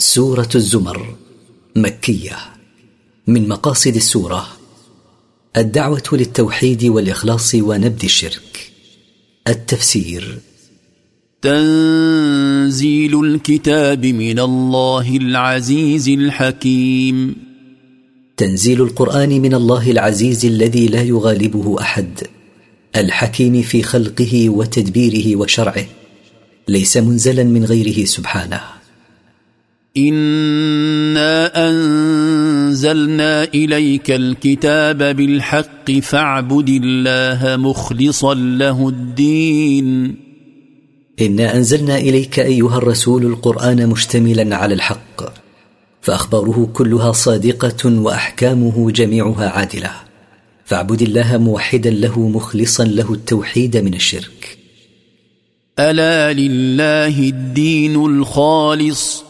سورة الزمر مكية. من مقاصد السورة الدعوة للتوحيد والإخلاص ونبذ الشرك. التفسير تنزيل الكتاب من الله العزيز الحكيم. تنزيل القرآن من الله العزيز الذي لا يغالبه أحد. الحكيم في خلقه وتدبيره وشرعه. ليس منزلا من غيره سبحانه. انا انزلنا اليك الكتاب بالحق فاعبد الله مخلصا له الدين. انا انزلنا اليك ايها الرسول القران مشتملا على الحق فاخباره كلها صادقه واحكامه جميعها عادله. فاعبد الله موحدا له مخلصا له التوحيد من الشرك. الا لله الدين الخالص؟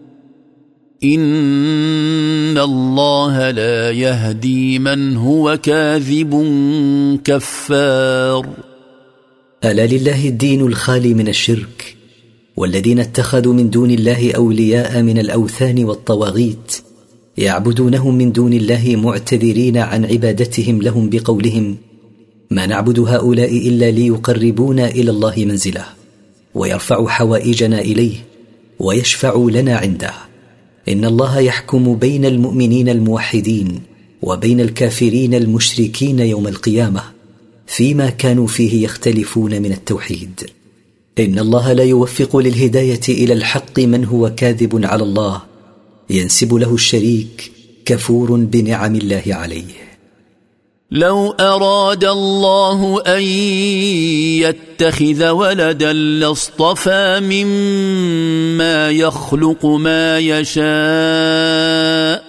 ان الله لا يهدي من هو كاذب كفار. الا لله الدين الخالي من الشرك والذين اتخذوا من دون الله اولياء من الاوثان والطواغيت يعبدونهم من دون الله معتذرين عن عبادتهم لهم بقولهم ما نعبد هؤلاء الا ليقربونا إلى الله منزله ويرفع حوائجنا اليه ويشفع لنا عنده إن الله يحكم بين المؤمنين الموحدين وبين الكافرين المشركين يوم القيامة فيما كانوا فيه يختلفون من التوحيد. إن الله لا يوفق للهداية إلى الحق من هو كاذب على الله ينسب له الشريك كفور بنعم الله عليه. لو أراد الله أن يتخذ ولدا لاصطفى مما يخلق ما يشاء.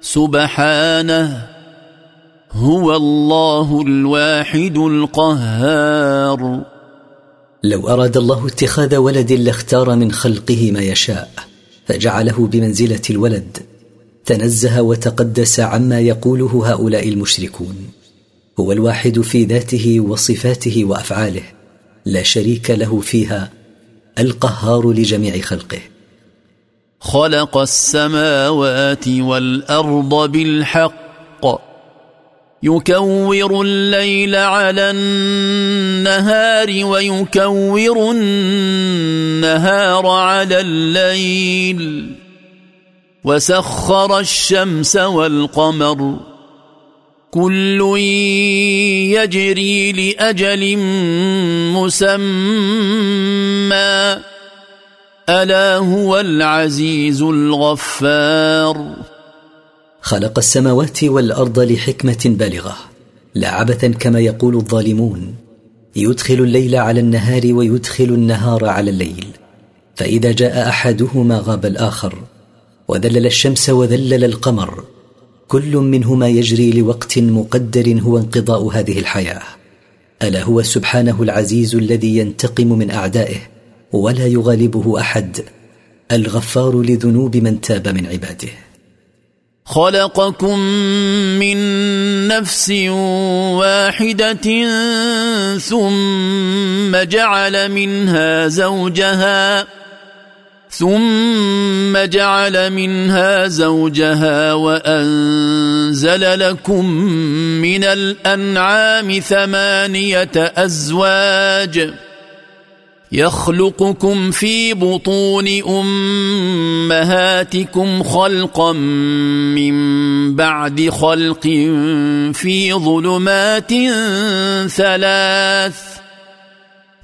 سبحانه هو الله الواحد القهار. لو أراد الله اتخاذ ولد لاختار من خلقه ما يشاء فجعله بمنزلة الولد. تنزه وتقدس عما يقوله هؤلاء المشركون. هو الواحد في ذاته وصفاته وأفعاله لا شريك له فيها القهار لجميع خلقه. خلق السماوات والأرض بالحق يكور الليل على النهار ويكور النهار على الليل. وسخر الشمس والقمر. كل يجري لأجل مسمى. ألا هو العزيز الغفار. خلق السماوات والأرض لحكمة بالغة. لا عبثا كما يقول الظالمون. يدخل الليل على النهار ويدخل النهار على الليل. فإذا جاء أحدهما غاب الآخر. وذلل الشمس وذلل القمر. كل منهما يجري لوقت مقدر هو انقضاء هذه الحياة. ألا هو سبحانه العزيز الذي ينتقم من أعدائه ولا يغالبه أحد. الغفار لذنوب من تاب من عباده. خلقكم من نفس واحدة ثم جعل منها زوجها ثم جعل منها زوجها وأنزل لكم من الأنعام ثمانية أزواج يخلقكم في بطون أمهاتكم خلقا من بعد خلق في ظلمات ثلاث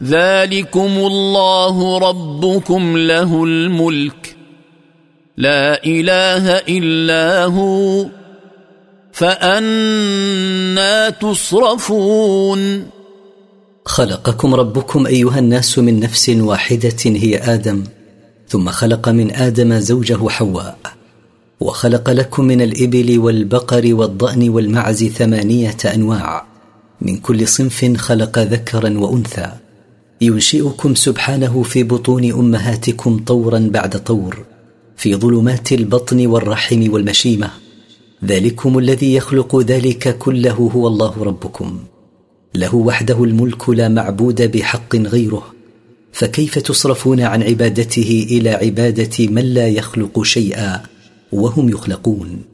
ذلكم الله ربكم له الملك. لا إله إلا هو. فأنا تصرفون. خلقكم ربكم أيها الناس من نفس واحدة هي آدم. ثم خلق من آدم زوجه حواء. وخلق لكم من الإبل والبقر والضأن والمعز ثمانية أنواع. من كل صنف خلق ذكرا وأنثى. ينشئكم سبحانه في بطون أمهاتكم طورا بعد طور في ظلمات البطن والرحم والمشيمة. ذلكم الذي يخلق ذلك كله هو الله ربكم. له وحده الملك لا معبود بحق غيره. فكيف تصرفون عن عبادته إلى عبادة من لا يخلق شيئا وهم يخلقون؟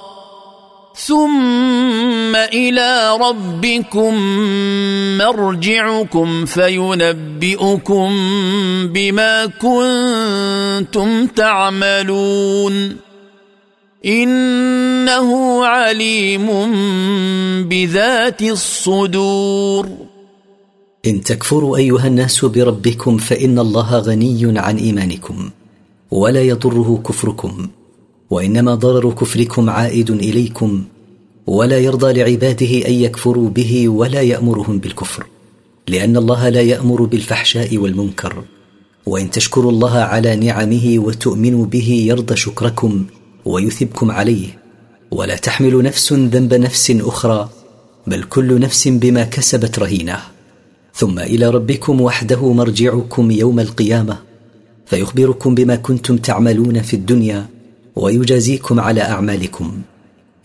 ثم إلى ربكم مرجعكم فينبئكم بما كنتم تعملون. إنه عليم بذات الصدور. إن تكفروا أيها الناس بربكم فإن الله غني عن إيمانكم ولا يضره كفركم. وإنما ضرر كفركم عائد إليكم ولا يرضى لعباده أن يكفروا به ولا يأمرهم بالكفر لأن الله لا يأمر بالفحشاء والمنكر. وإن تشكروا الله على نعمه وتؤمنوا به يرضى شكركم ويثبكم عليه. ولا تحمل نفس ذنب نفس أخرى بل كل نفس بما كسبت رهينة. ثم إلى ربكم وحده مرجعكم يوم القيامة فيخبركم بما كنتم تعملون في الدنيا ويجازيكم على أعمالكم.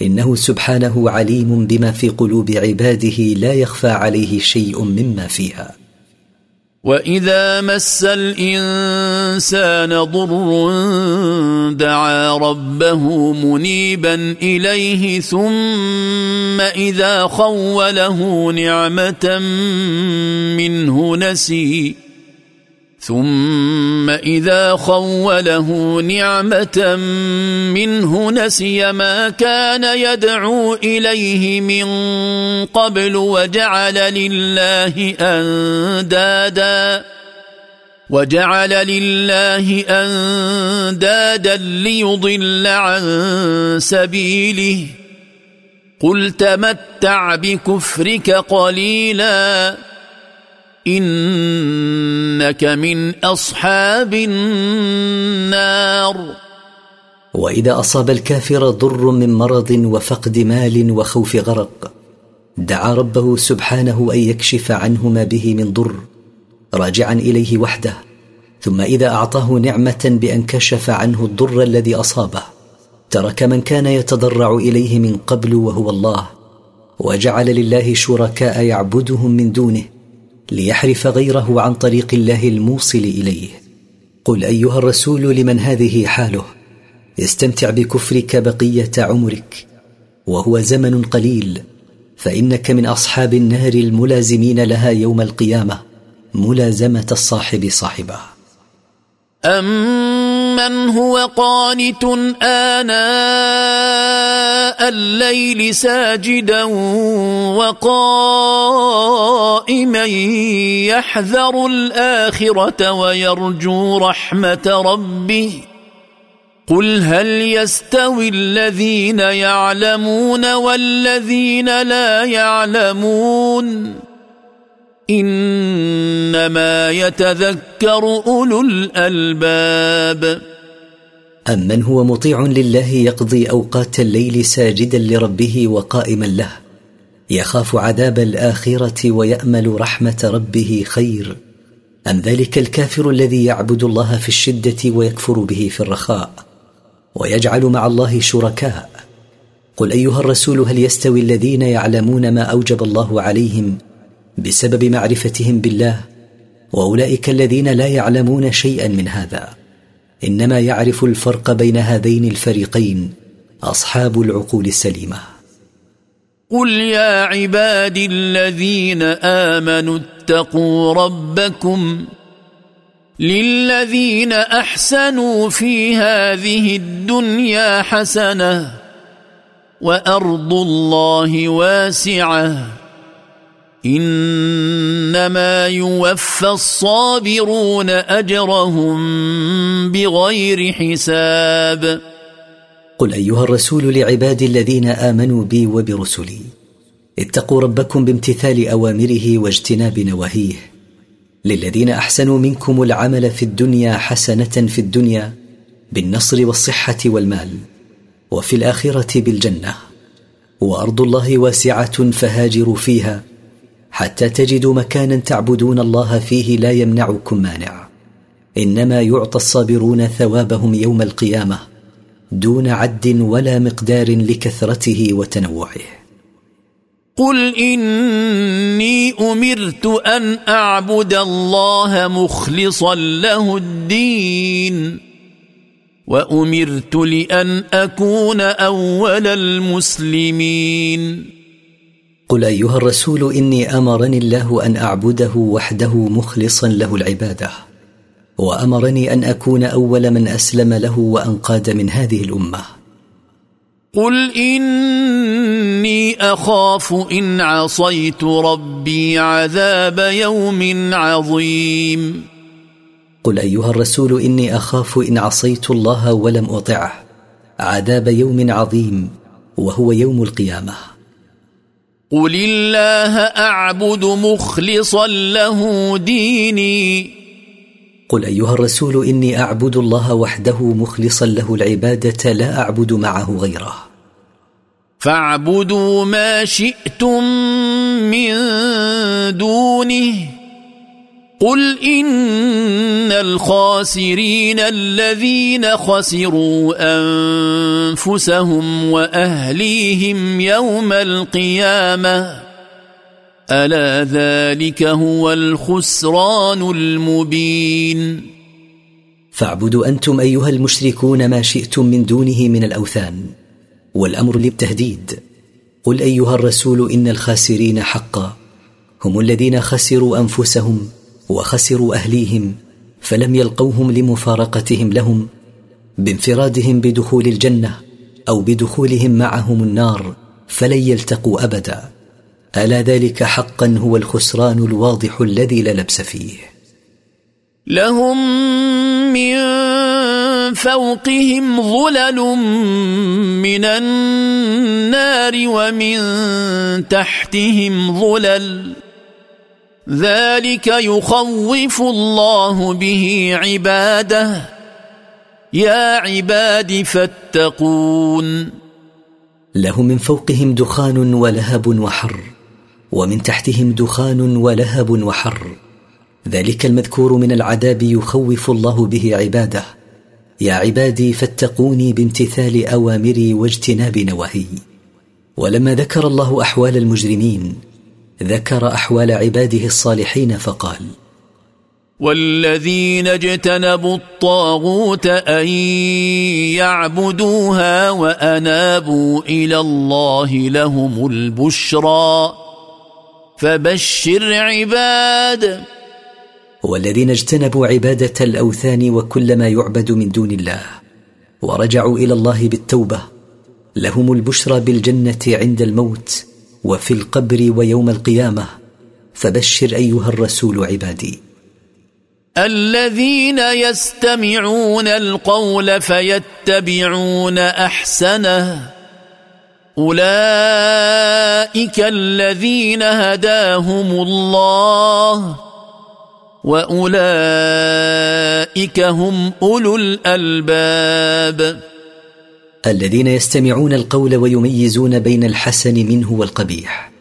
إنه سبحانه عليم بما في قلوب عباده لا يخفى عليه شيء مما فيها. وإذا مس الإنسان ضر دعا ربه منيبا إليه ثم إذا خوله نعمة منه نسي. ثم إذا خوله نعمة منه نسي ما كان يدعو إليه من قبل وجعل لله أندادا وجعل لله أندادا ليضل عن سبيله قل تمتع بكفرك قليلا إنك من أصحاب النار. وإذا أصاب الكافر ضر من مرض وفقد مال وخوف غرق دعا ربه سبحانه أن يكشف عنه ما به من ضر راجعا إليه وحده ثم إذا أعطاه نعمة بأن كشف عنه الضر الذي أصابه ترك من كان يتضرع إليه من قبل وهو الله وجعل لله شركاء يعبدهم من دونه ليحرف غيره عن طريق الله الموصل إليه. قل أيها الرسول لمن هذه حاله؟ استمتع بكفرك بقية عمرك. وهو زمن قليل. فإنك من أصحاب النار الملازمين لها يوم القيامة. ملازمة الصاحب صاحبه امن هو قانت آناء الليل ساجدا وقائما يحذر الآخرة ويرجو رحمة ربه. قل هل يستوي الذين يعلمون والذين لا يعلمون؟ إنما يتذكر أولو الألباب. امن هو مطيع لله يقضي أوقات الليل ساجدا لربه وقائما له؟ يخاف عذاب الآخرة ويأمل رحمة ربه خير. أم ذلك الكافر الذي يعبد الله في الشدة ويكفر به في الرخاء ويجعل مع الله شركاء؟ قل أيها الرسول هل يستوي الذين يعلمون ما أوجب الله عليهم بسبب معرفتهم بالله وأولئك الذين لا يعلمون شيئا من هذا. إنما يعرف الفرق بين هذين الفريقين أصحاب العقول السليمة. قل يا عبادي الذين آمنوا اتقوا ربكم للذين أحسنوا في هذه الدنيا حسنة وأرض الله واسعة. إنما يوفى الصابرون أجرهم بغير حساب. قل أيها الرسول لعبادي الذين آمنوا بي وبرسلي اتقوا ربكم بامتثال أوامره واجتناب نواهيه. للذين أحسنوا منكم العمل في الدنيا حسنة في الدنيا بالنصر والصحة والمال وفي الآخرة بالجنة. وأرض الله واسعة فهاجروا فيها حتى تجدوا مكانا تعبدون الله فيه لا يمنعكم مانع. إنما يعطى الصابرون ثوابهم يوم القيامة دون عد ولا مقدار لكثرته وتنوعه. قل إني أمرت أن أعبد الله مخلصا له الدين وأمرت لأن أكون أول المسلمين. قل ايها الرسول اني امرني الله ان اعبده وحده مخلصا له العباده وامرني ان اكون اول من اسلم له وانقاد من هذه الامه. قل اني اخاف ان عصيت ربي عذاب يوم عظيم. قل ايها الرسول اني اخاف ان عصيت الله ولم اطعه عذاب يوم عظيم وهو يوم القيامه. قل الله اعبد مخلصا له ديني. قل ايها الرسول اني اعبد الله وحده مخلصا له العباده لا اعبد معه غيره. فاعبدوا ما شئتم من دونه. قل إن الخاسرين الذين خسروا أنفسهم وأهليهم يوم القيامة ألا ذلك هو الخسران المبين فاعبدوا أنتم أيها المشركون ما شئتم من دونه من الأوثان والأمر للتهديد قل أيها الرسول إن الخاسرين حقا هم الذين خسروا أنفسهم وخسروا أهليهم فلم يلقوهم لمفارقتهم لهم بانفرادهم بدخول الجنة أو بدخولهم معهم النار فلن يلتقوا أبدا. ألا ذلك حقا هو الخسران الواضح الذي لا لبس فيه. لهم من فوقهم ظلل من النار ومن تحتهم ظلل. ذلك يخوف الله به عباده. يا عباد فاتقون. له من فوقهم دخان ولهب وحر ومن تحتهم دخان ولهب وحر. ذلك المذكور من العذاب يخوف الله به عباده. يا عبادي فاتقوني بامتثال أوامري واجتناب نواهي. ولما ذكر الله أحوال المجرمين ذكر أحوال عباده الصالحين فقال والذين اجتنبوا الطاغوت أن يعبدوها وأنابوا إلى الله لهم البشرى. فبشر عباد. والذين اجتنبوا عبادة الأوثان وكل ما يعبد من دون الله ورجعوا إلى الله بالتوبة لهم البشرى بالجنة عند الموت وفي القبر ويوم القيامة. فبشر أيها الرسول عبادي. الذين يستمعون القول فيتبعون أحسنه. أولئك الذين هداهم الله. وأولئك هم أولو الألباب. الذين يستمعون القول ويميزون بين الحسن منه والقبيح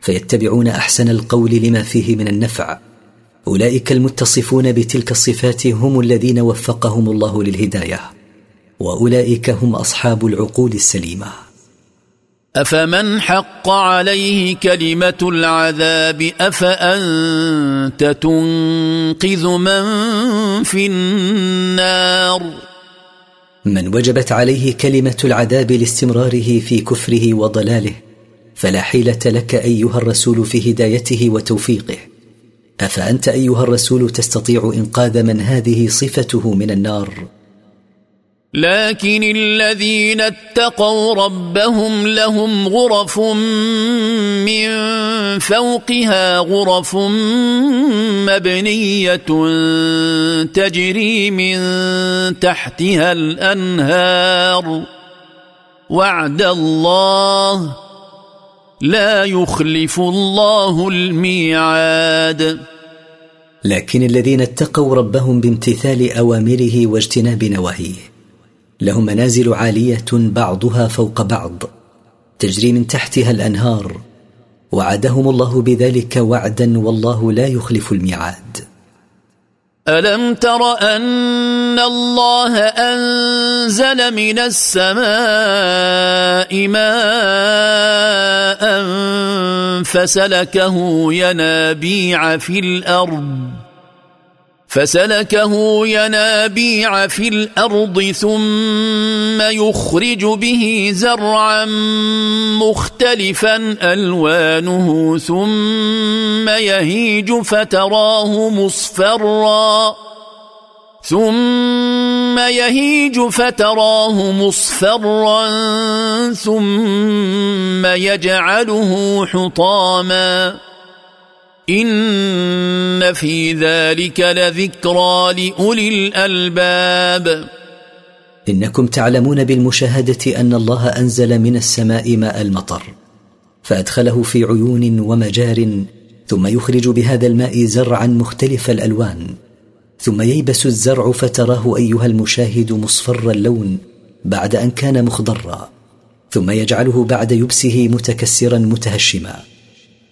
فيتبعون أحسن القول لما فيه من النفع. أولئك المتصفون بتلك الصفات هم الذين وفقهم الله للهداية وأولئك هم أصحاب العقول السليمة. أفمن حق عليه كلمة العذاب أفأنت تنقذ من في النار؟ من وجبت عليه كلمة العذاب لاستمراره في كفره وضلاله فلا حيلة لك أيها الرسول في هدايته وتوفيقه. أفأنت أيها الرسول تستطيع إنقاذ من هذه صفته من النار؟ لكن الذين اتقوا ربهم لهم غرف من فوقها غرف مبنية تجري من تحتها الأنهار. وعد الله لا يخلف الله الميعاد. لكن الذين اتقوا ربهم بامتثال أوامره واجتناب نواهيه. لهم منازل عالية بعضها فوق بعض تجري من تحتها الأنهار وعدهم الله بذلك وعدا والله لا يخلف الميعاد. ألم تر أن الله أنزل من السماء ماء فسلكه ينابيع في الأرض؟ فسلكه ينابيع في الأرض ثم يخرج به زرعا مختلفا ألوانه ثم يهيج فتراه مصفرا ثم يهيج فتراه مصفرا ثم يجعله حطاما إن في ذلك لذكرى لأولي الألباب. إنكم تعلمون بالمشاهدة أن الله أنزل من السماء ماء المطر فأدخله في عيون ومجار ثم يخرج بهذا الماء زرعا مختلف الألوان ثم ييبس الزرع فتراه أيها المشاهد مصفر اللون بعد أن كان مخضرا ثم يجعله بعد يبسه متكسرا متهشما.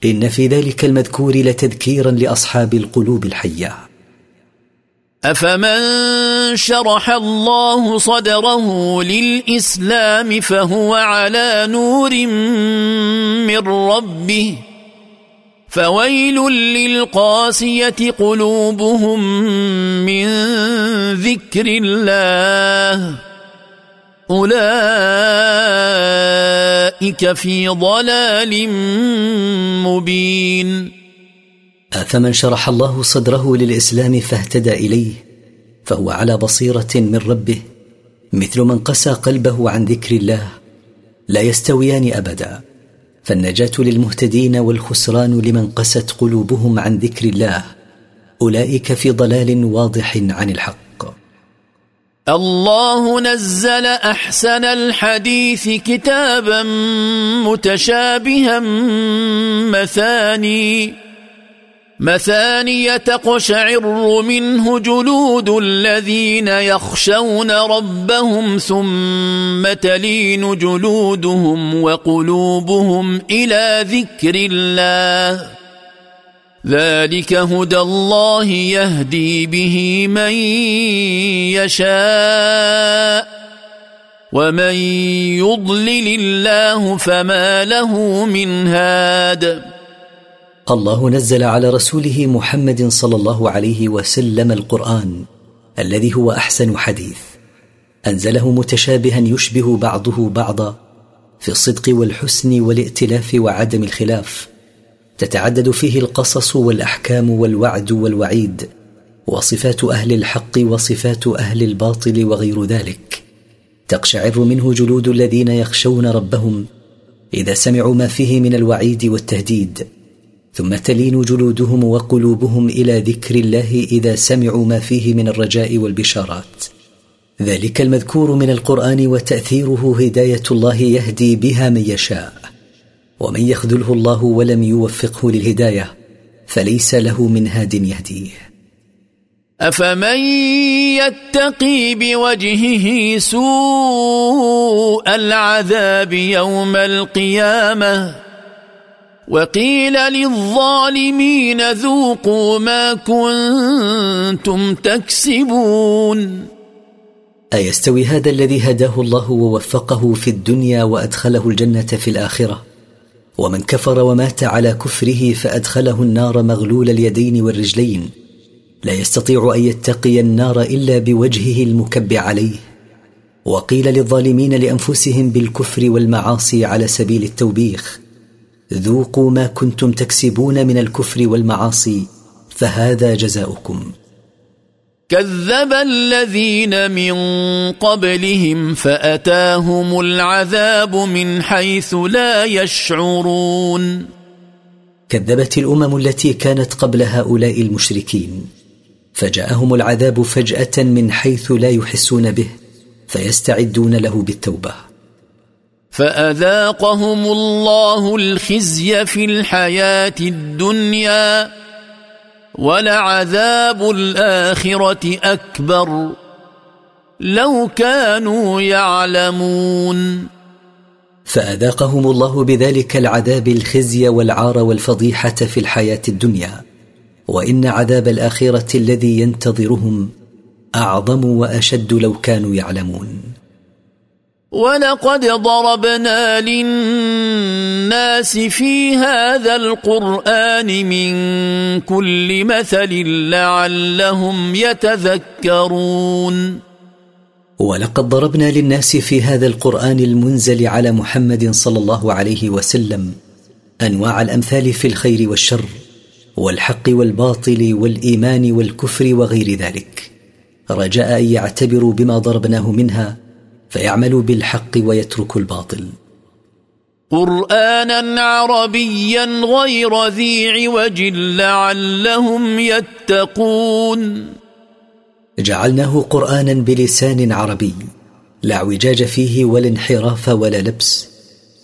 إن في ذلك المذكور لتذكيرا لأصحاب القلوب الحية. أفمن شرح الله صدره للإسلام فهو على نور من ربه. فويل للقاسية قلوبهم من ذكر الله. أولئك في ضلال مبين. أفمن شرح الله صدره للإسلام فاهتدى إليه فهو على بصيرة من ربه مثل من قسى قلبه عن ذكر الله لا يستويان أبدا. فالنجاة للمهتدين والخسران لمن قست قلوبهم عن ذكر الله أولئك في ضلال واضح عن الحق. الله نزل أحسن الحديث كتابا متشابها مثاني. مثاني تقشعر منه جلود الذين يخشون ربهم ثم تلين جلودهم وقلوبهم إلى ذكر الله. ذلك هدى الله يهدي به من يشاء ومن يضلل الله فما له من هاد. الله نزل على رسوله محمد صلى الله عليه وسلم القرآن الذي هو أحسن حديث أنزله متشابها يشبه بعضه بعضا في الصدق والحسن والائتلاف وعدم الخلاف. تتعدد فيه القصص والأحكام والوعد والوعيد وصفات أهل الحق وصفات أهل الباطل وغير ذلك. تقشعر منه جلود الذين يخشون ربهم إذا سمعوا ما فيه من الوعيد والتهديد. ثم تلين جلودهم وقلوبهم إلى ذكر الله إذا سمعوا ما فيه من الرجاء والبشارات. ذلك المذكور من القرآن وتأثيره هداية الله يهدي بها من يشاء. ومن يخذله الله ولم يوفقه للهداية فليس له من هاد يهديه. أفمن يتقي بوجهه سوء العذاب يوم القيامة؟ وقيل للظالمين ذوقوا ما كنتم تكسبون. أيستوي هذا الذي هداه الله ووفقه في الدنيا وأدخله الجنة في الآخرة؟ ومن كفر ومات على كفره فأدخله النار مغلول اليدين والرجلين. لا يستطيع أن يتقي النار إلا بوجهه المكب عليه. وقيل للظالمين لأنفسهم بالكفر والمعاصي على سبيل التوبيخ. ذوقوا ما كنتم تكسبون من الكفر والمعاصي فهذا جزاؤكم. كذب الذين من قبلهم فأتاهم العذاب من حيث لا يشعرون. كذبت الأمم التي كانت قبل هؤلاء المشركين فجاءهم العذاب فجأة من حيث لا يحسون به فيستعدون له بالتوبة. فأذاقهم الله الخزي في الحياة الدنيا ولعذاب الآخرة أكبر. لو كانوا يعلمون. فأذاقهم الله بذلك العذاب الخزي والعار والفضيحة في الحياة الدنيا. وإن عذاب الآخرة الذي ينتظرهم أعظم وأشد لو كانوا يعلمون. ولقد ضربنا للناس في هذا القرآن من كل مثل لعلهم يتذكرون. ولقد ضربنا للناس في هذا القرآن المنزل على محمد صلى الله عليه وسلم أنواع الأمثال في الخير والشر والحق والباطل والإيمان والكفر وغير ذلك. رجاء أن يعتبروا بما ضربناه منها فيعملوا بالحق ويتركوا الباطل. قرانا عربيا غير ذي عوج لعلهم يتقون. جعلناه قرانا بلسان عربي لا اعوجاج فيه ولا انحراف ولا لبس.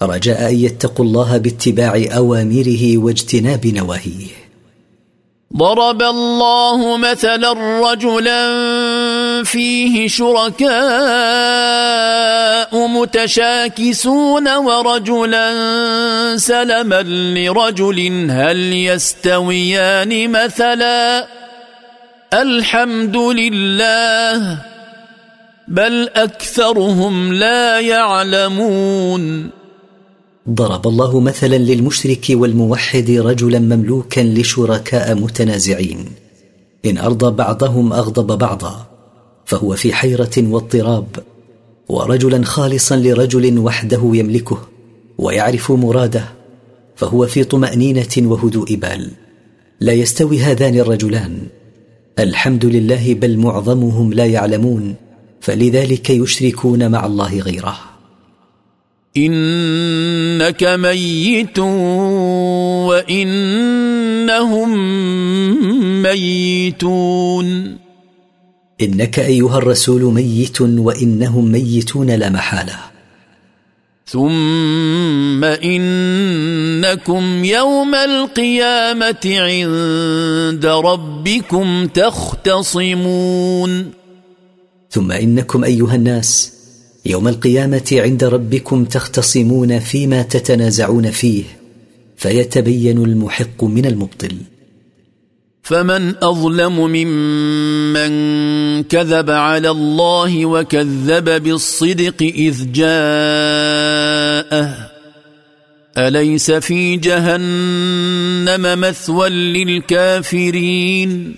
رجاء أن يتقوا الله باتباع أوامره واجتناب نواهيه. ضرب الله مثلا رجلا فيه شركاء متشاكسون ورجلا سلما لرجل هل يستويان مثلا؟ الحمد لله بل أكثرهم لا يعلمون. ضرب الله مثلا للمشرك والموحد رجلا مملوكا لشركاء متنازعين. إن ارضى بعضهم أغضب بعضا. فهو في حيرة واضطراب ورجلا خالصا لرجل وحده يملكه ويعرف مراده فهو في طمأنينة وهدوء بال. لا يستوي هذان الرجلان. الحمد لله بل معظمهم لا يعلمون فلذلك يشركون مع الله غيره. إنك ميت وإنهم ميتون. إنك أيها الرسول ميت وإنهم ميتون لا محالة. ثم إنكم يوم القيامة عند ربكم تختصمون. ثم إنكم أيها الناس يوم القيامة عند ربكم تختصمون فيما تتنازعون فيه فيتبين المحق من المبطل. فمن أظلم ممن كذب على الله وكذب بالصدق إذ جاءه. أليس في جهنم مثوى للكافرين؟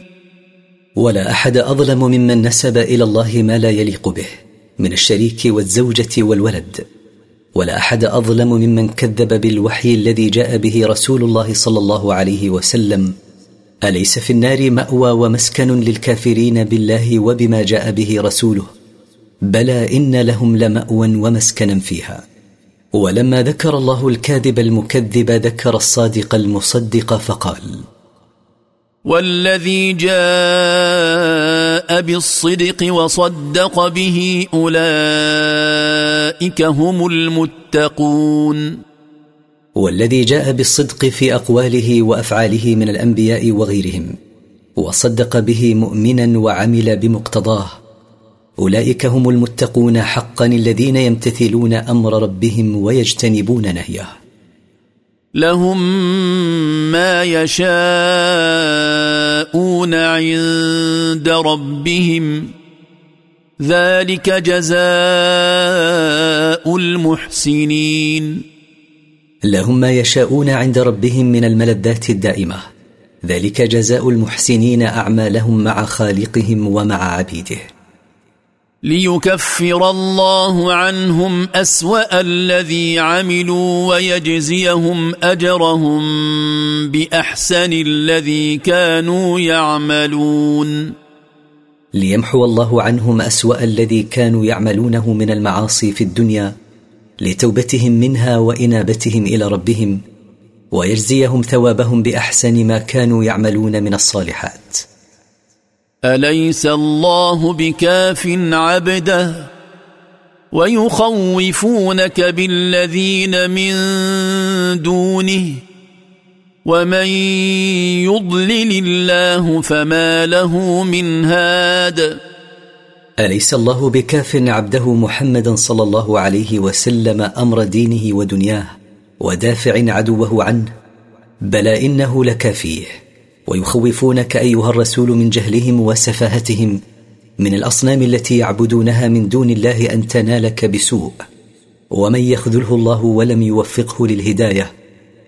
ولا أحد أظلم ممن نسب إلى الله ما لا يليق به من الشريك والزوجة والولد. ولا أحد أظلم ممن كذب بالوحي الذي جاء به رسول الله صلى الله عليه وسلم أليس في النار مأوى ومسكن للكافرين بالله وبما جاء به رسوله؟ بلى إن لهم لمأوى ومسكنا فيها. ولما ذكر الله الكاذب المكذب ذكر الصادق المصدق فقال والذي جاء بالصدق وصدق به أولئك هم المتقون. والذي جاء بالصدق في أقواله وأفعاله من الأنبياء وغيرهم وصدق به مؤمنا وعمل بمقتضاه. أولئك هم المتقون حقا الذين يمتثلون أمر ربهم ويجتنبون نهيه. لهم ما يشاءون عند ربهم ذلك جزاء المحسنين. لهم ما يشاءون عند ربهم من الملذات الدائمة. ذلك جزاء المحسنين أعمالهم مع خالقهم ومع عبيده. ليكفر الله عنهم أسوأ الذي عملوا ويجزيهم أجرهم بأحسن الذي كانوا يعملون. ليمحو الله عنهم أسوأ الذي كانوا يعملونه من المعاصي في الدنيا لتوبتهم منها وإنابتهم إلى ربهم ويجزيهم ثوابهم بأحسن ما كانوا يعملون من الصالحات. أليس الله بكاف عبده؟ ويخوفونك بالذين من دونه. ومن يضلل الله فما له من هاد. أليس الله بكاف عبده محمدا صلى الله عليه وسلم أمر دينه ودنياه ودافع عدوه عنه؟ بلى إنه لكافيه ويخوفونك أيها الرسول من جهلهم وسفاهتهم من الأصنام التي يعبدونها من دون الله أن تنالك بسوء. ومن يخذله الله ولم يوفقه للهداية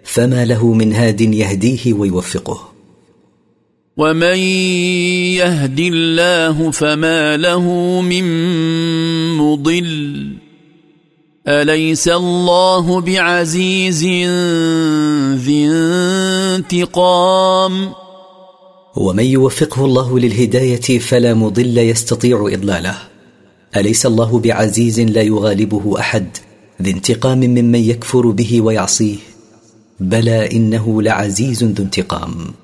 فما له من هاد يهديه ويوفقه. ومن يهد الله فما له من مضل اليس الله بعزيز ذي انتقام ومن يوفقه الله للهدايه فلا مضل يستطيع اضلاله. اليس الله بعزيز لا يغالبه احد ذي انتقام ممن يكفر به ويعصيه. بلى انه لعزيز ذو انتقام.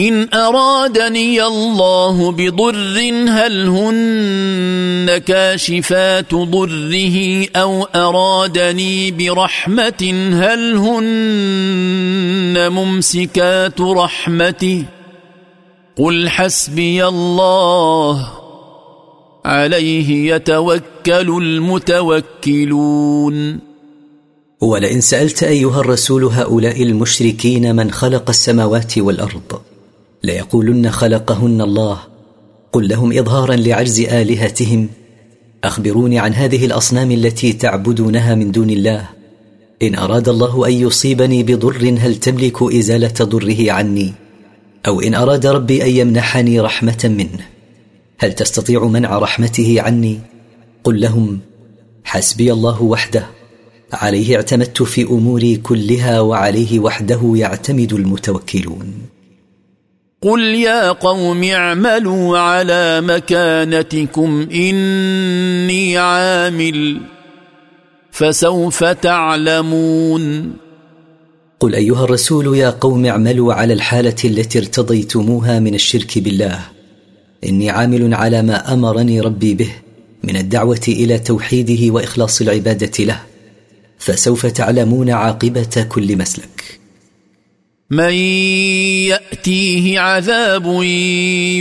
إن أرادني الله بضر هل هن كاشفات ضره أو أرادني برحمة هل هن ممسكات رحمته؟ قل حسبي الله. عليه يتوكل المتوكلون. ولئن سألت أيها الرسول هؤلاء المشركين من خلق السماوات والأرض ليقولن خلقهن الله. قل لهم اظهارا لعجز آلهتهم. اخبروني عن هذه الأصنام التي تعبدونها من دون الله. إن أراد الله أن يصيبني بضر هل تملك إزالة ضره عني؟ أو إن أراد ربي أن يمنحني رحمة منه هل تستطيع منع رحمته عني؟ قل لهم حسبي الله وحده. عليه اعتمدت في أموري كلها وعليه وحده يعتمد المتوكلون. قل يا قوم اعملوا على مكانتكم اني عامل فسوف تعلمون قل ايها الرسول يا قوم اعملوا على الحاله التي ارتضيتموها من الشرك بالله. اني عامل على ما امرني ربي به من الدعوه إلى توحيده واخلاص العباده له. فسوف تعلمون عاقبه كل مسلك. من يأتيه عذاب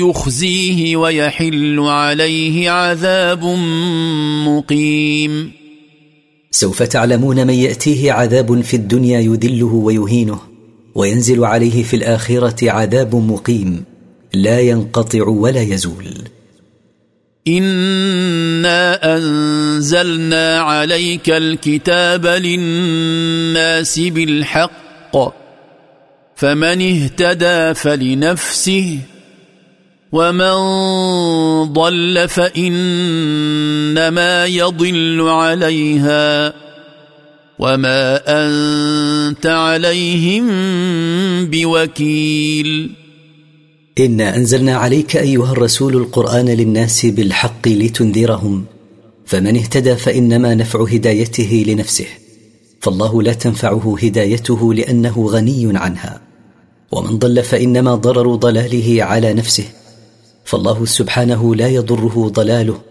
يخزيه ويحل عليه عذاب مقيم. سوف تعلمون من يأتيه عذاب في الدنيا يذله ويهينه وينزل عليه في الآخرة عذاب مقيم لا ينقطع ولا يزول. إنا أنزلنا عليك الكتاب للناس بالحق. فمن اهتدى فلنفسه ومن ضل فإنما يضل عليها وما أنت عليهم بوكيل. إنا أنزلنا عليك أيها الرسول القرآن للناس بالحق لتنذرهم فمن اهتدى فإنما نفع هدايته لنفسه فالله لا تنفعه هدايته لأنه غني عنها. ومن ضل فإنما ضرر ضلاله على نفسه. فالله سبحانه لا يضره ضلاله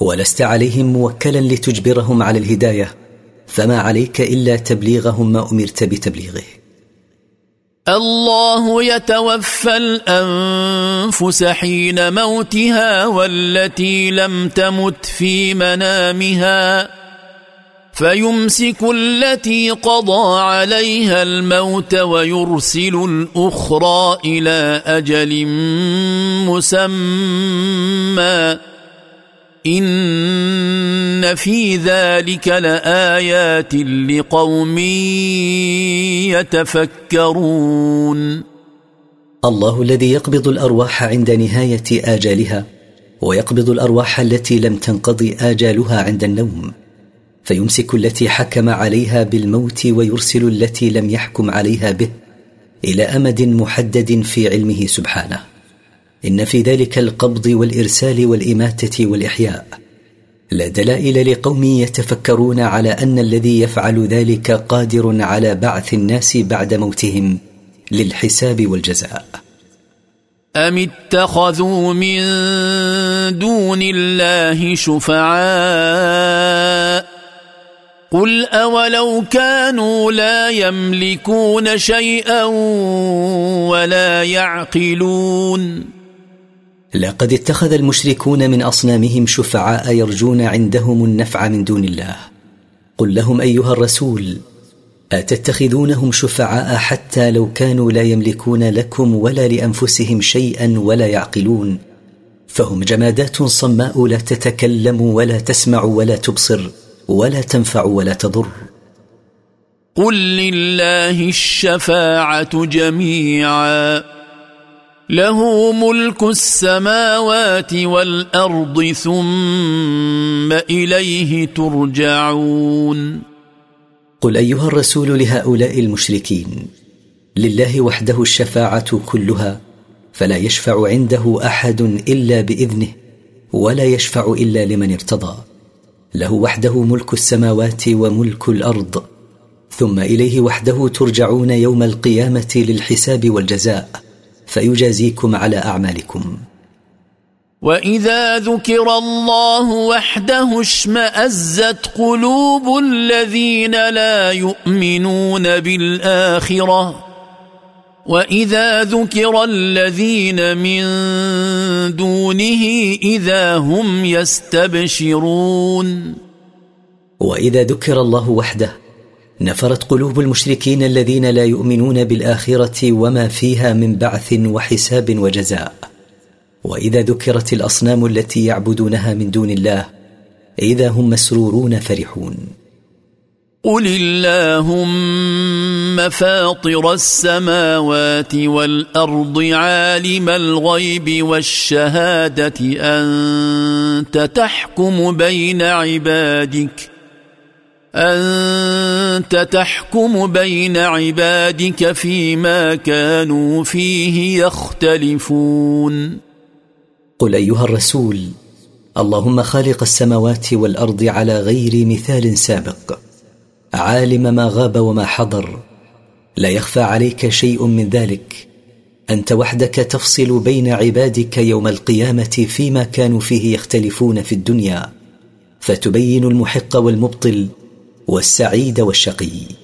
ولست عليهم موكلا لتجبرهم على الهداية. فما عليك إلا تبليغهم ما أمرت بتبليغه. الله يتوفى الأنفس حين موتها والتي لم تمت في منامها. فيمسك التي قضى عليها الموت ويرسل الأخرى إلى أجل مسمى. إن في ذلك لآيات لقوم يتفكرون. الله الذي يقبض الأرواح عند نهاية آجالها ويقبض الأرواح التي لم تنقضي آجالها عند النوم. فيمسك التي حكم عليها بالموت ويرسل التي لم يحكم عليها به إلى أمد محدد في علمه سبحانه. إن في ذلك القبض والإرسال والإماتة والإحياء لا دلائل لقوم يتفكرون على أن الذي يفعل ذلك قادر على بعث الناس بعد موتهم للحساب والجزاء. أم اتخذوا من دون الله شفعاء؟ قل اولو كانوا لا يملكون شيئا ولا يعقلون لقد اتخذ المشركون من أصنامهم شفعاء يرجون عندهم النفع من دون الله. قل لهم أيها الرسول أتتخذونهم شفعاء حتى لو كانوا لا يملكون لكم ولا لأنفسهم شيئا ولا يعقلون؟ فهم جمادات صماء لا تتكلم ولا تسمع ولا تبصر. ولا تنفع ولا تضر. قل لله الشفاعة جميعا. له ملك السماوات والأرض ثم إليه ترجعون. قل أيها الرسول لهؤلاء المشركين لله وحده الشفاعة كلها فلا يشفع عنده أحد إلا بإذنه ولا يشفع إلا لمن ارتضى. له وحده ملك السماوات وملك الأرض. ثم إليه وحده ترجعون يوم القيامة للحساب والجزاء فيجازيكم على أعمالكم. وإذا ذكر الله وحده اشمأزت قلوب الذين لا يؤمنون بالآخرة. واذا ذكر الذين من دونه اذا هم يستبشرون واذا ذكر الله وحده نفرت قلوب المشركين الذين لا يؤمنون بالاخره وما فيها من بعث وحساب وجزاء. واذا ذكرت الاصنام التي يعبدونها من دون الله اذا هم مسرورون فرحون. قل اللهم فاطر السماوات والارض عالم الغيب والشهاده انت تحكم بين عبادك انت تحكم بين عبادك فيما كانوا فيه يختلفون قل ايها الرسول اللهم خالق السماوات والارض على غير مثال سابق. عالم ما غاب وما حضر. لا يخفى عليك شيء من ذلك. أنت وحدك تفصل بين عبادك يوم القيامة فيما كانوا فيه يختلفون في الدنيا. فتبين المحق والمبطل والسعيد والشقي.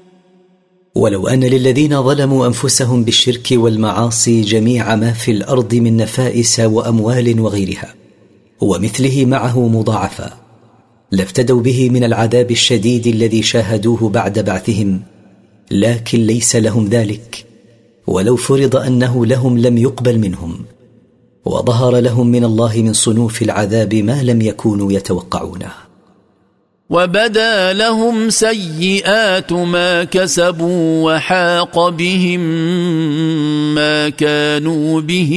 ولو أن للذين ظلموا أنفسهم بالشرك والمعاصي جميع ما في الأرض من نفائس وأموال وغيرها ومثله معه مضاعفا لافتدوا به من العذاب الشديد الذي شاهدوه بعد بعثهم لكن ليس لهم ذلك ولو فرض أنه لهم لم يقبل منهم وظهر لهم من الله من صنوف العذاب ما لم يكونوا يتوقعونه. وبدا لهم سيئات ما كسبوا وحاق بهم ما كانوا به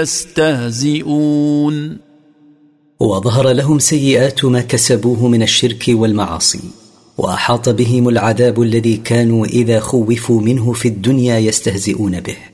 يستهزئون. وظهر لهم سيئات ما كسبوه من الشرك والمعاصي وأحاط بهم العذاب الذي كانوا إذا خوفوا منه في الدنيا يستهزئون به.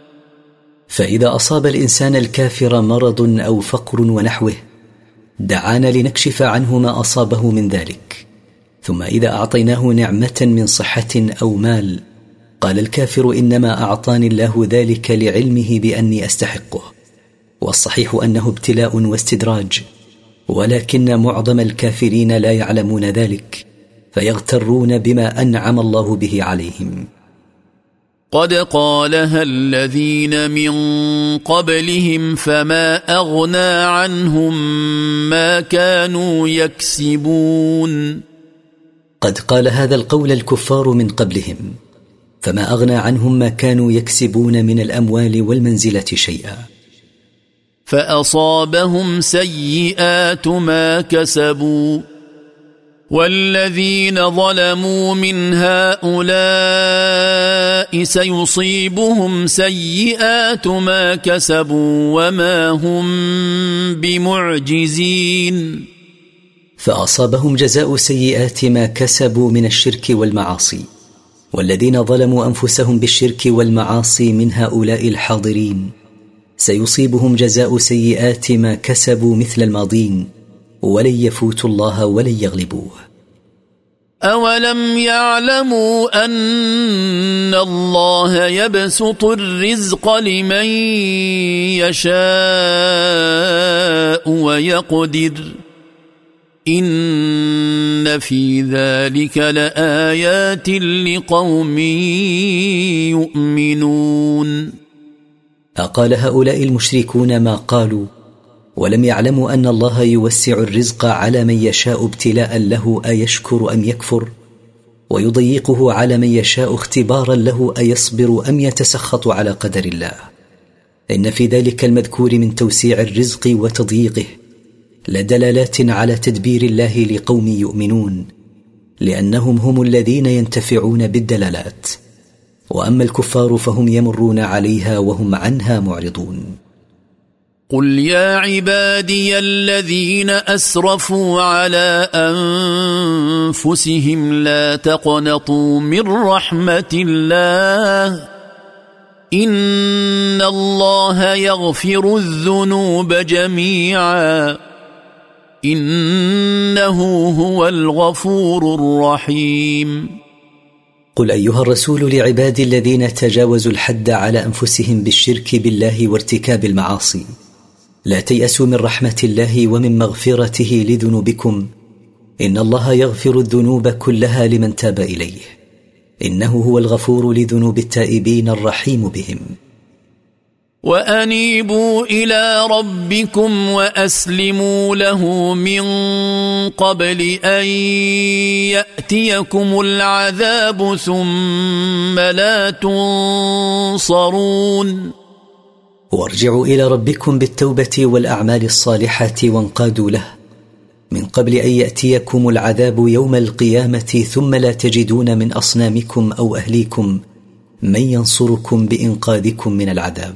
فإذا أصاب الإنسان الكافر مرض أو فقر ونحوه دعانا لنكشف عنه ما أصابه من ذلك. ثم إذا أعطيناه نعمة من صحة أو مال قال الكافر إنما أعطاني الله ذلك لعلمه بأني أستحقه. والصحيح أنه ابتلاء واستدراج ولكن معظم الكافرين لا يعلمون ذلك فيغترون بما أنعم الله به عليهم. قد قالها الذين من قبلهم فما أغنى عنهم ما كانوا يكسبون. قد قال هذا القول الكفار من قبلهم فما أغنى عنهم ما كانوا يكسبون من الأموال والمنزلة شيئا. فأصابهم سيئات ما كسبوا. والذين ظلموا من هؤلاء سيصيبهم سيئات ما كسبوا وما هم بمعجزين. فأصابهم جزاء سيئات ما كسبوا من الشرك والمعاصي. والذين ظلموا أنفسهم بالشرك والمعاصي من هؤلاء الحاضرين. سيصيبهم جزاء سيئات ما كسبوا مثل الماضين. ولن يفوتوا الله ولن يغلبوه. اولم يعلموا ان الله يبسط الرزق لمن يشاء ويقدر ان في ذلك لايات لقوم يؤمنون. اقال هؤلاء المشركون ما قالوا؟ ولم يعلموا أن الله يوسع الرزق على من يشاء ابتلاء له أيشكر أم يكفر؟ ويضيقه على من يشاء اختبارا له أيصبر أم يتسخط على قدر الله؟ إن في ذلك المذكور من توسيع الرزق وتضييقه لدلالات على تدبير الله لقوم يؤمنون لأنهم هم الذين ينتفعون بالدلالات وأما الكفار فهم يمرون عليها وهم عنها معرضون. قل يا عبادي الذين اسرفوا على انفسهم لا تقنطوا من رحمه الله ان الله يغفر الذنوب جميعا انه هو الغفور الرحيم قل ايها الرسول لعبادي الذين تجاوزوا الحد على انفسهم بالشرك بالله وارتكاب المعاصي لا تيأسوا من رحمة الله ومن مغفرته لذنوبكم. إن الله يغفر الذنوب كلها لمن تاب إليه. إنه هو الغفور لذنوب التائبين الرحيم بهم. وأنيبوا إلى ربكم وأسلموا له من قبل أن يأتيكم العذاب ثم لا تنصرون. وارجعوا إلى ربكم بالتوبة والأعمال الصالحه وانقادوا له. من قبل أن يأتيكم العذاب يوم القيامة ثم لا تجدون من أصنامكم أو أهليكم من ينصركم بإنقاذكم من العذاب.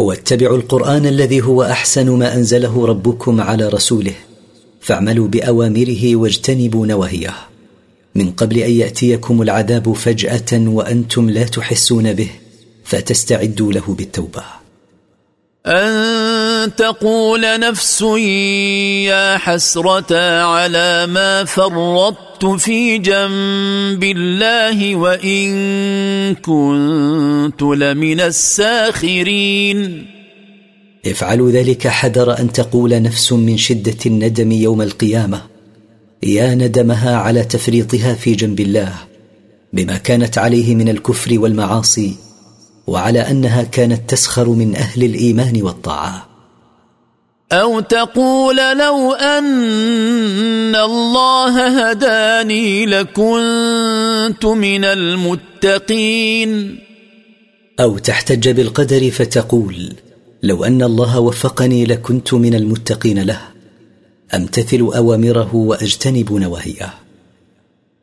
واتبعوا القرآن الذي هو أحسن ما أنزله ربكم على رسوله فاعملوا بأوامره واجتنبوا نواهيه. من قبل أن يأتيكم العذاب فجأة وأنتم لا تحسون به فتستعدوا له بالتوبة. أن تقول نفس يا حسرة على ما فرطت في جنب الله وإن كنت لمن الساخرين. افعلوا ذلك حذر أن تقول نفس من شدة الندم يوم القيامة. يا ندمها على تفريطها في جنب الله بما كانت عليه من الكفر والمعاصي وعلى أنها كانت تسخر من أهل الإيمان والطاعة. أو تقول لو أن الله هداني لكنت من المتقين. أو تحتج بالقدر فتقول لو أن الله وفقني لكنت من المتقين له. أمتثل أوامره وأجتنب نواهيه.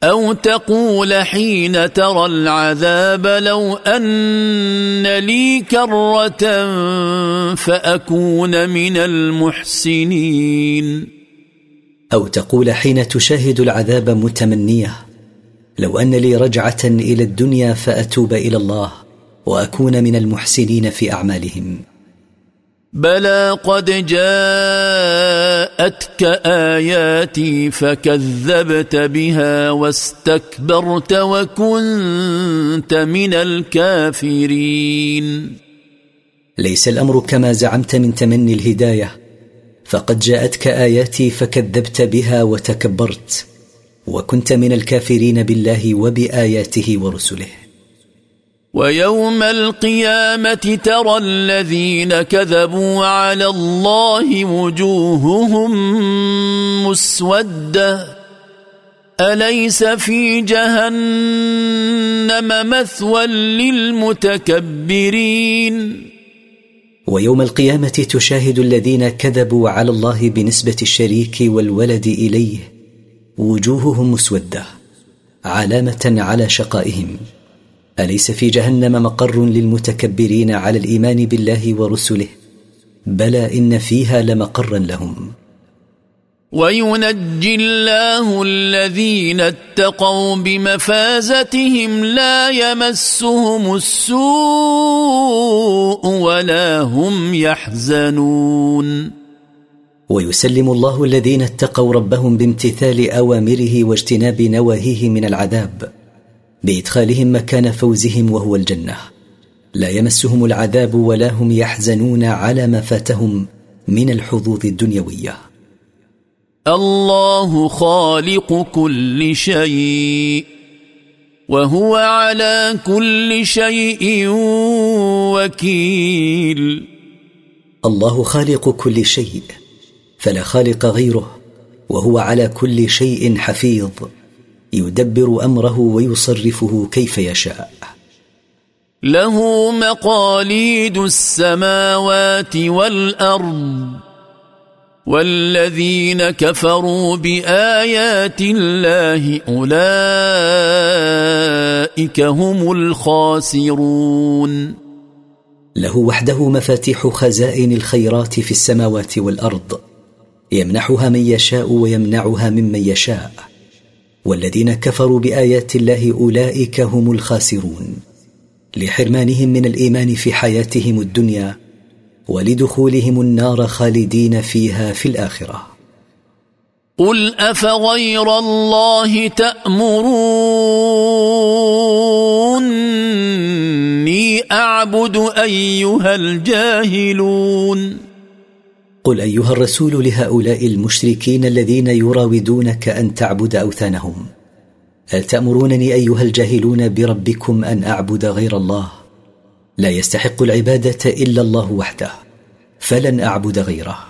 أو تقول حين ترى العذاب لو أن لي كرة فأكون من المحسنين أو تقول حين تشاهد العذاب متمنية لو أن لي رجعة إلى الدنيا فأتوب إلى الله وأكون من المحسنين في أعمالهم بلى قد جاءتك آياتي فكذبت بها واستكبرت وكنت من الكافرين. ليس الأمر كما زعمت من تمني الهداية فقد جاءتك آياتي فكذبت بها وتكبرت وكنت من الكافرين بالله وبآياته ورسله. ويوم القيامة ترى الذين كذبوا على الله وجوههم مسودة. أليس في جهنم مثوى للمتكبرين؟ ويوم القيامة تشاهد الذين كذبوا على الله بنسبة الشريك والولد إليه وجوههم مسودة علامة على شقائهم. أليس في جهنم مقر للمتكبرين على الإيمان بالله ورسله؟ بلى إن فيها لمقرا لهم. وينجي الله الذين اتقوا بمفازتهم لا يمسهم السوء ولا هم يحزنون. ويسلم الله الذين اتقوا ربهم بامتثال أوامره واجتناب نواهيه من العذاب. بإدخالهم مكان فوزهم وهو الجنة. لا يمسهم العذاب ولا هم يحزنون على ما فاتهم من الحظوظ الدنيوية. الله خالق كل شيء وهو على كل شيء وكيل. الله خالق كل شيء فلا خالق غيره وهو على كل شيء حفيظ. يدبر أمره ويصرفه كيف يشاء. له مقاليد السماوات والأرض والذين كفروا بآيات الله أولئك هم الخاسرون. له وحده مفاتيح خزائن الخيرات في السماوات والأرض يمنحها من يشاء ويمنعها ممن يشاء. والذين كفروا بآيات الله أولئك هم الخاسرون. لحرمانهم من الإيمان في حياتهم الدنيا ولدخولهم النار خالدين فيها في الآخرة. قل أفغير الله تأمروني أعبد أيها الجاهلون؟ قل أيها الرسول لهؤلاء المشركين الذين يراودونك أن تعبد أوثانهم. هل تأمرونني أيها الجاهلون بربكم أن أعبد غير الله؟ لا يستحق العبادة إلا الله وحده فلن أعبد غيره.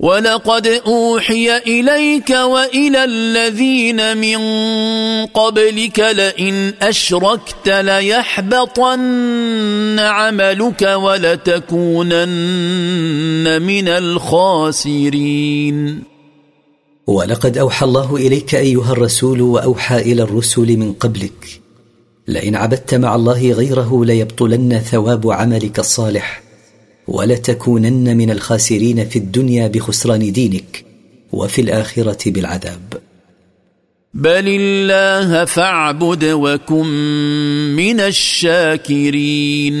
ولقد اوحي اليك والى الذين من قبلك لئن اشركت ليحبطن عملك ولتكونن من الخاسرين ولقد اوحى الله اليك ايها الرسول واوحى إلى الرسل من قبلك لئن عبدت مع الله غيره ليبطلن ثواب عملك الصالح ولتكونن من الخاسرين في الدنيا بخسران دينك وفي الآخرة بالعذاب. بل الله فاعبد وكن من الشاكرين.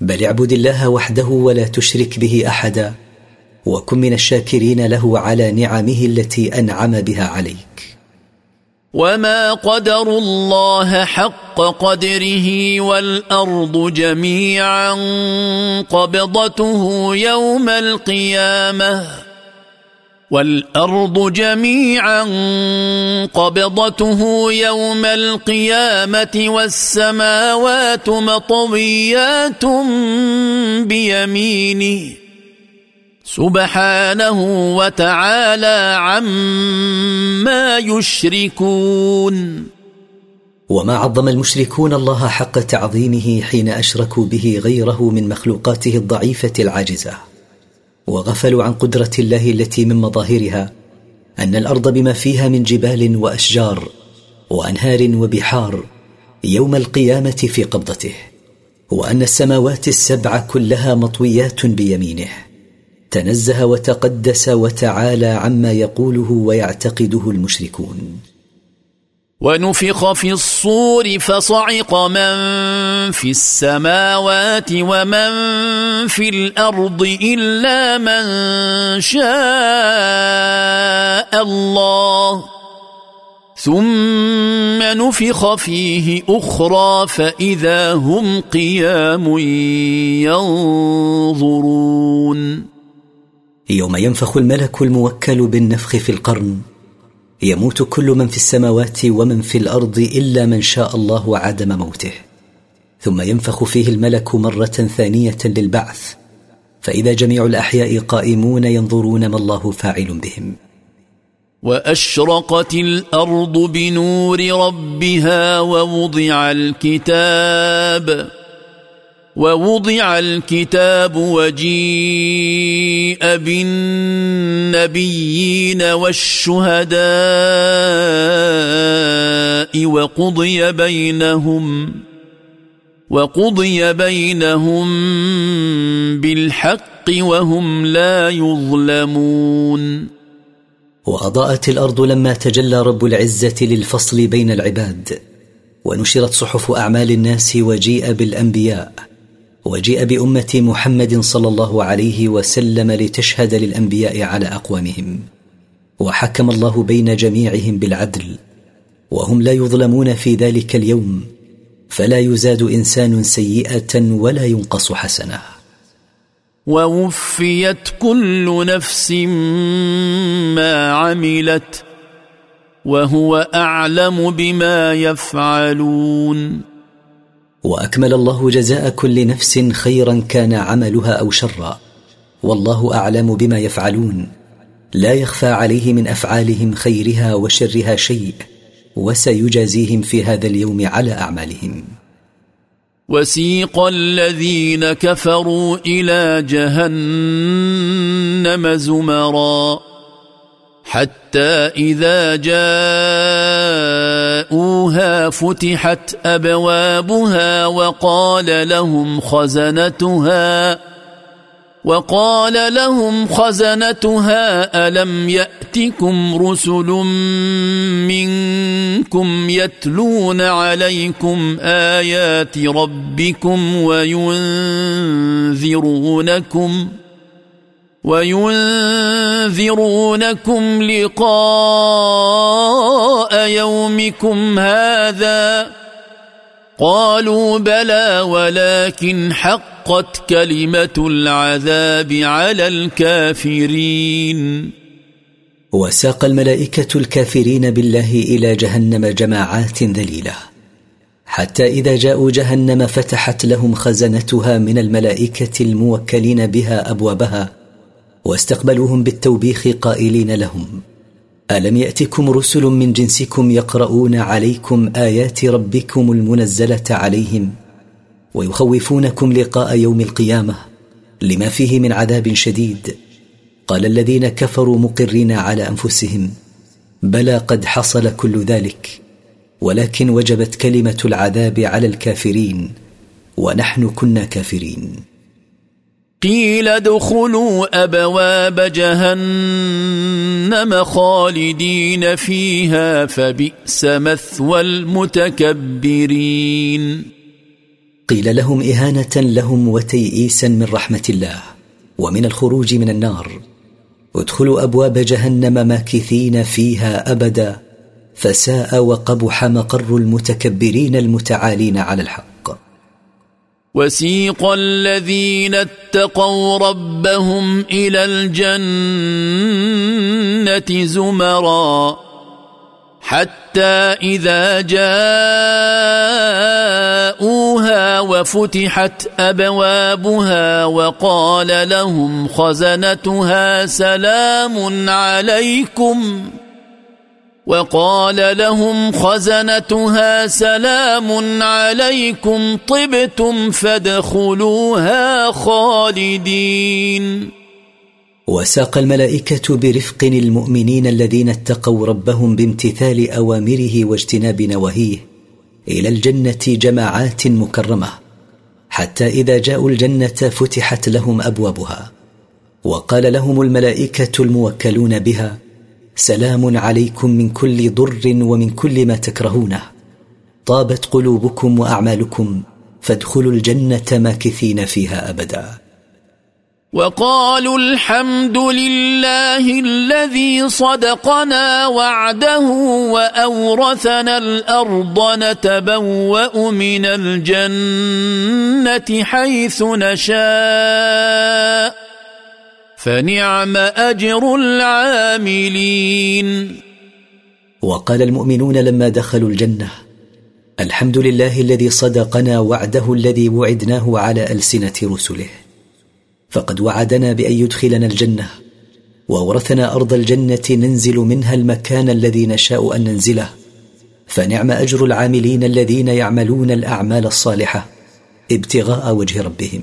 بل اعبد الله وحده ولا تشرك به أحدا وكن من الشاكرين له على نعمه التي أنعم بها عليك وما قدروا الله حق قدره والارض جميعا قبضته يوم القيامه والارض جميعا قبضته يوم القيامه والسماوات مطويات بيمينه سبحانه وتعالى عما يشركون. وما عظم المشركون الله حق تعظيمه حين أشركوا به غيره من مخلوقاته الضعيفة العاجزة. وغفلوا عن قدرة الله التي من مظاهرها أن الأرض بما فيها من جبال وأشجار وأنهار وبحار يوم القيامة في قبضته وأن السماوات السبع كلها مطويات بيمينه. تنزه وتقدس وتعالى عما يقوله ويعتقده المشركون. ونفخ في الصور فصعق من في السماوات ومن في الأرض إلا من شاء الله. ثم نفخ فيه أخرى فإذا هم قيام ينظرون. يوم ينفخ الملك الموكل بالنفخ في القرن. يموت كل من في السماوات ومن في الأرض إلا من شاء الله عدم موته. ثم ينفخ فيه الملك مرة ثانية للبعث. فإذا جميع الأحياء قائمون ينظرون ما الله فاعل بهم. وأشرقت الأرض بنور ربها ووضع الكتاب. ووضع الكتاب وجيء بالنبيين والشهداء وقضي بينهم وقضي بينهم بالحق وهم لا يظلمون. وأضاءت الأرض لما تجلى رب العزة للفصل بين العباد ونشرت صحف أعمال الناس وجيء بالأنبياء وجيء بأمة محمد صلى الله عليه وسلم لتشهد للأنبياء على أقوامهم. وحكم الله بين جميعهم بالعدل. وهم لا يظلمون في ذلك اليوم. فلا يزاد إنسان سيئة ولا ينقص حسنة. ووفيت كل نفس ما عملت. وهو أعلم بما يفعلون. وأكمل الله جزاء كل نفس خيرا كان عملها أو شرا. والله أعلم بما يفعلون. لا يخفى عليه من أفعالهم خيرها وشرها شيء وسيجازيهم في هذا اليوم على أعمالهم. وسيق الذين كفروا إلى جهنم زمرًا. حتى إذا جاءوها فتحت أبوابها وقال لهم خزنتها وقال لهم خزنتها ألم يأتكم رسل منكم يتلون عليكم آيات ربكم وينذرونكم؟ وينذرونكم لقاء يومكم هذا قالوا بلى ولكن حقت كلمة العذاب على الكافرين. وساق الملائكة الكافرين بالله إلى جهنم جماعات ذليلة حتى إذا جاءوا جهنم فتحت لهم خزنتها من الملائكة الموكلين بها أبوابها واستقبلوهم بالتوبيخ قائلين لهم ألم يأتكم رسل من جنسكم يقرؤون عليكم آيات ربكم المنزلة عليهم ويخوفونكم لقاء يوم القيامة لما فيه من عذاب شديد؟ قال الذين كفروا مقرين على أنفسهم بلى قد حصل كل ذلك ولكن وجبت كلمة العذاب على الكافرين ونحن كنا كافرين. قيل ادخلوا أبواب جهنم خالدين فيها فبئس مثوى المتكبرين. قيل لهم إهانة لهم وتيئيسا من رحمة الله ومن الخروج من النار. ادخلوا أبواب جهنم ماكثين فيها أبدا فساء وقبح مقر المتكبرين المتعالين على الحق. وسيق الذين اتقوا ربهم إلى الجنة زمرا حتى إذا جاءوها وفتحت أبوابها وقال لهم خزنتها سلام عليكم وقال لهم خزنتها سلام عليكم طبتم فادخلوها خالدين. وساق الملائكة برفق المؤمنين الذين اتقوا ربهم بامتثال أوامره واجتناب نواهيه إلى الجنة جماعات مكرمة حتى إذا جاءوا الجنة فتحت لهم أبوابها وقال لهم الملائكة الموكلون بها سلام عليكم من كل ضر ومن كل ما تكرهونه. طابت قلوبكم وأعمالكم فادخلوا الجنة ماكثين فيها أبدا. وقالوا الحمد لله الذي صدقنا وعده وأورثنا الأرض نتبوأ من الجنة حيث نشاء. فنعم أجر العاملين. وقال المؤمنون لما دخلوا الجنة الحمد لله الذي صدقنا وعده الذي وعدناه على ألسنة رسله. فقد وعدنا بأن يدخلنا الجنة وأورثنا أرض الجنة ننزل منها المكان الذي نشاء أن ننزله. فنعم أجر العاملين الذين يعملون الأعمال الصالحة ابتغاء وجه ربهم.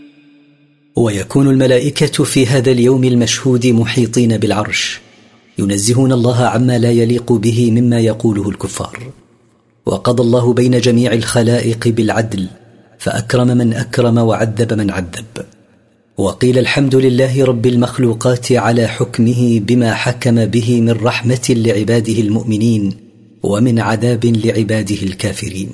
ويكون الملائكة في هذا اليوم المشهود محيطين بالعرش ينزهون الله عما لا يليق به مما يقوله الكفار. وقضى الله بين جميع الخلائق بالعدل فأكرم من أكرم وعذب من عذب. وقيل الحمد لله رب المخلوقات على حكمه بما حكم به من رحمة لعباده المؤمنين ومن عذاب لعباده الكافرين.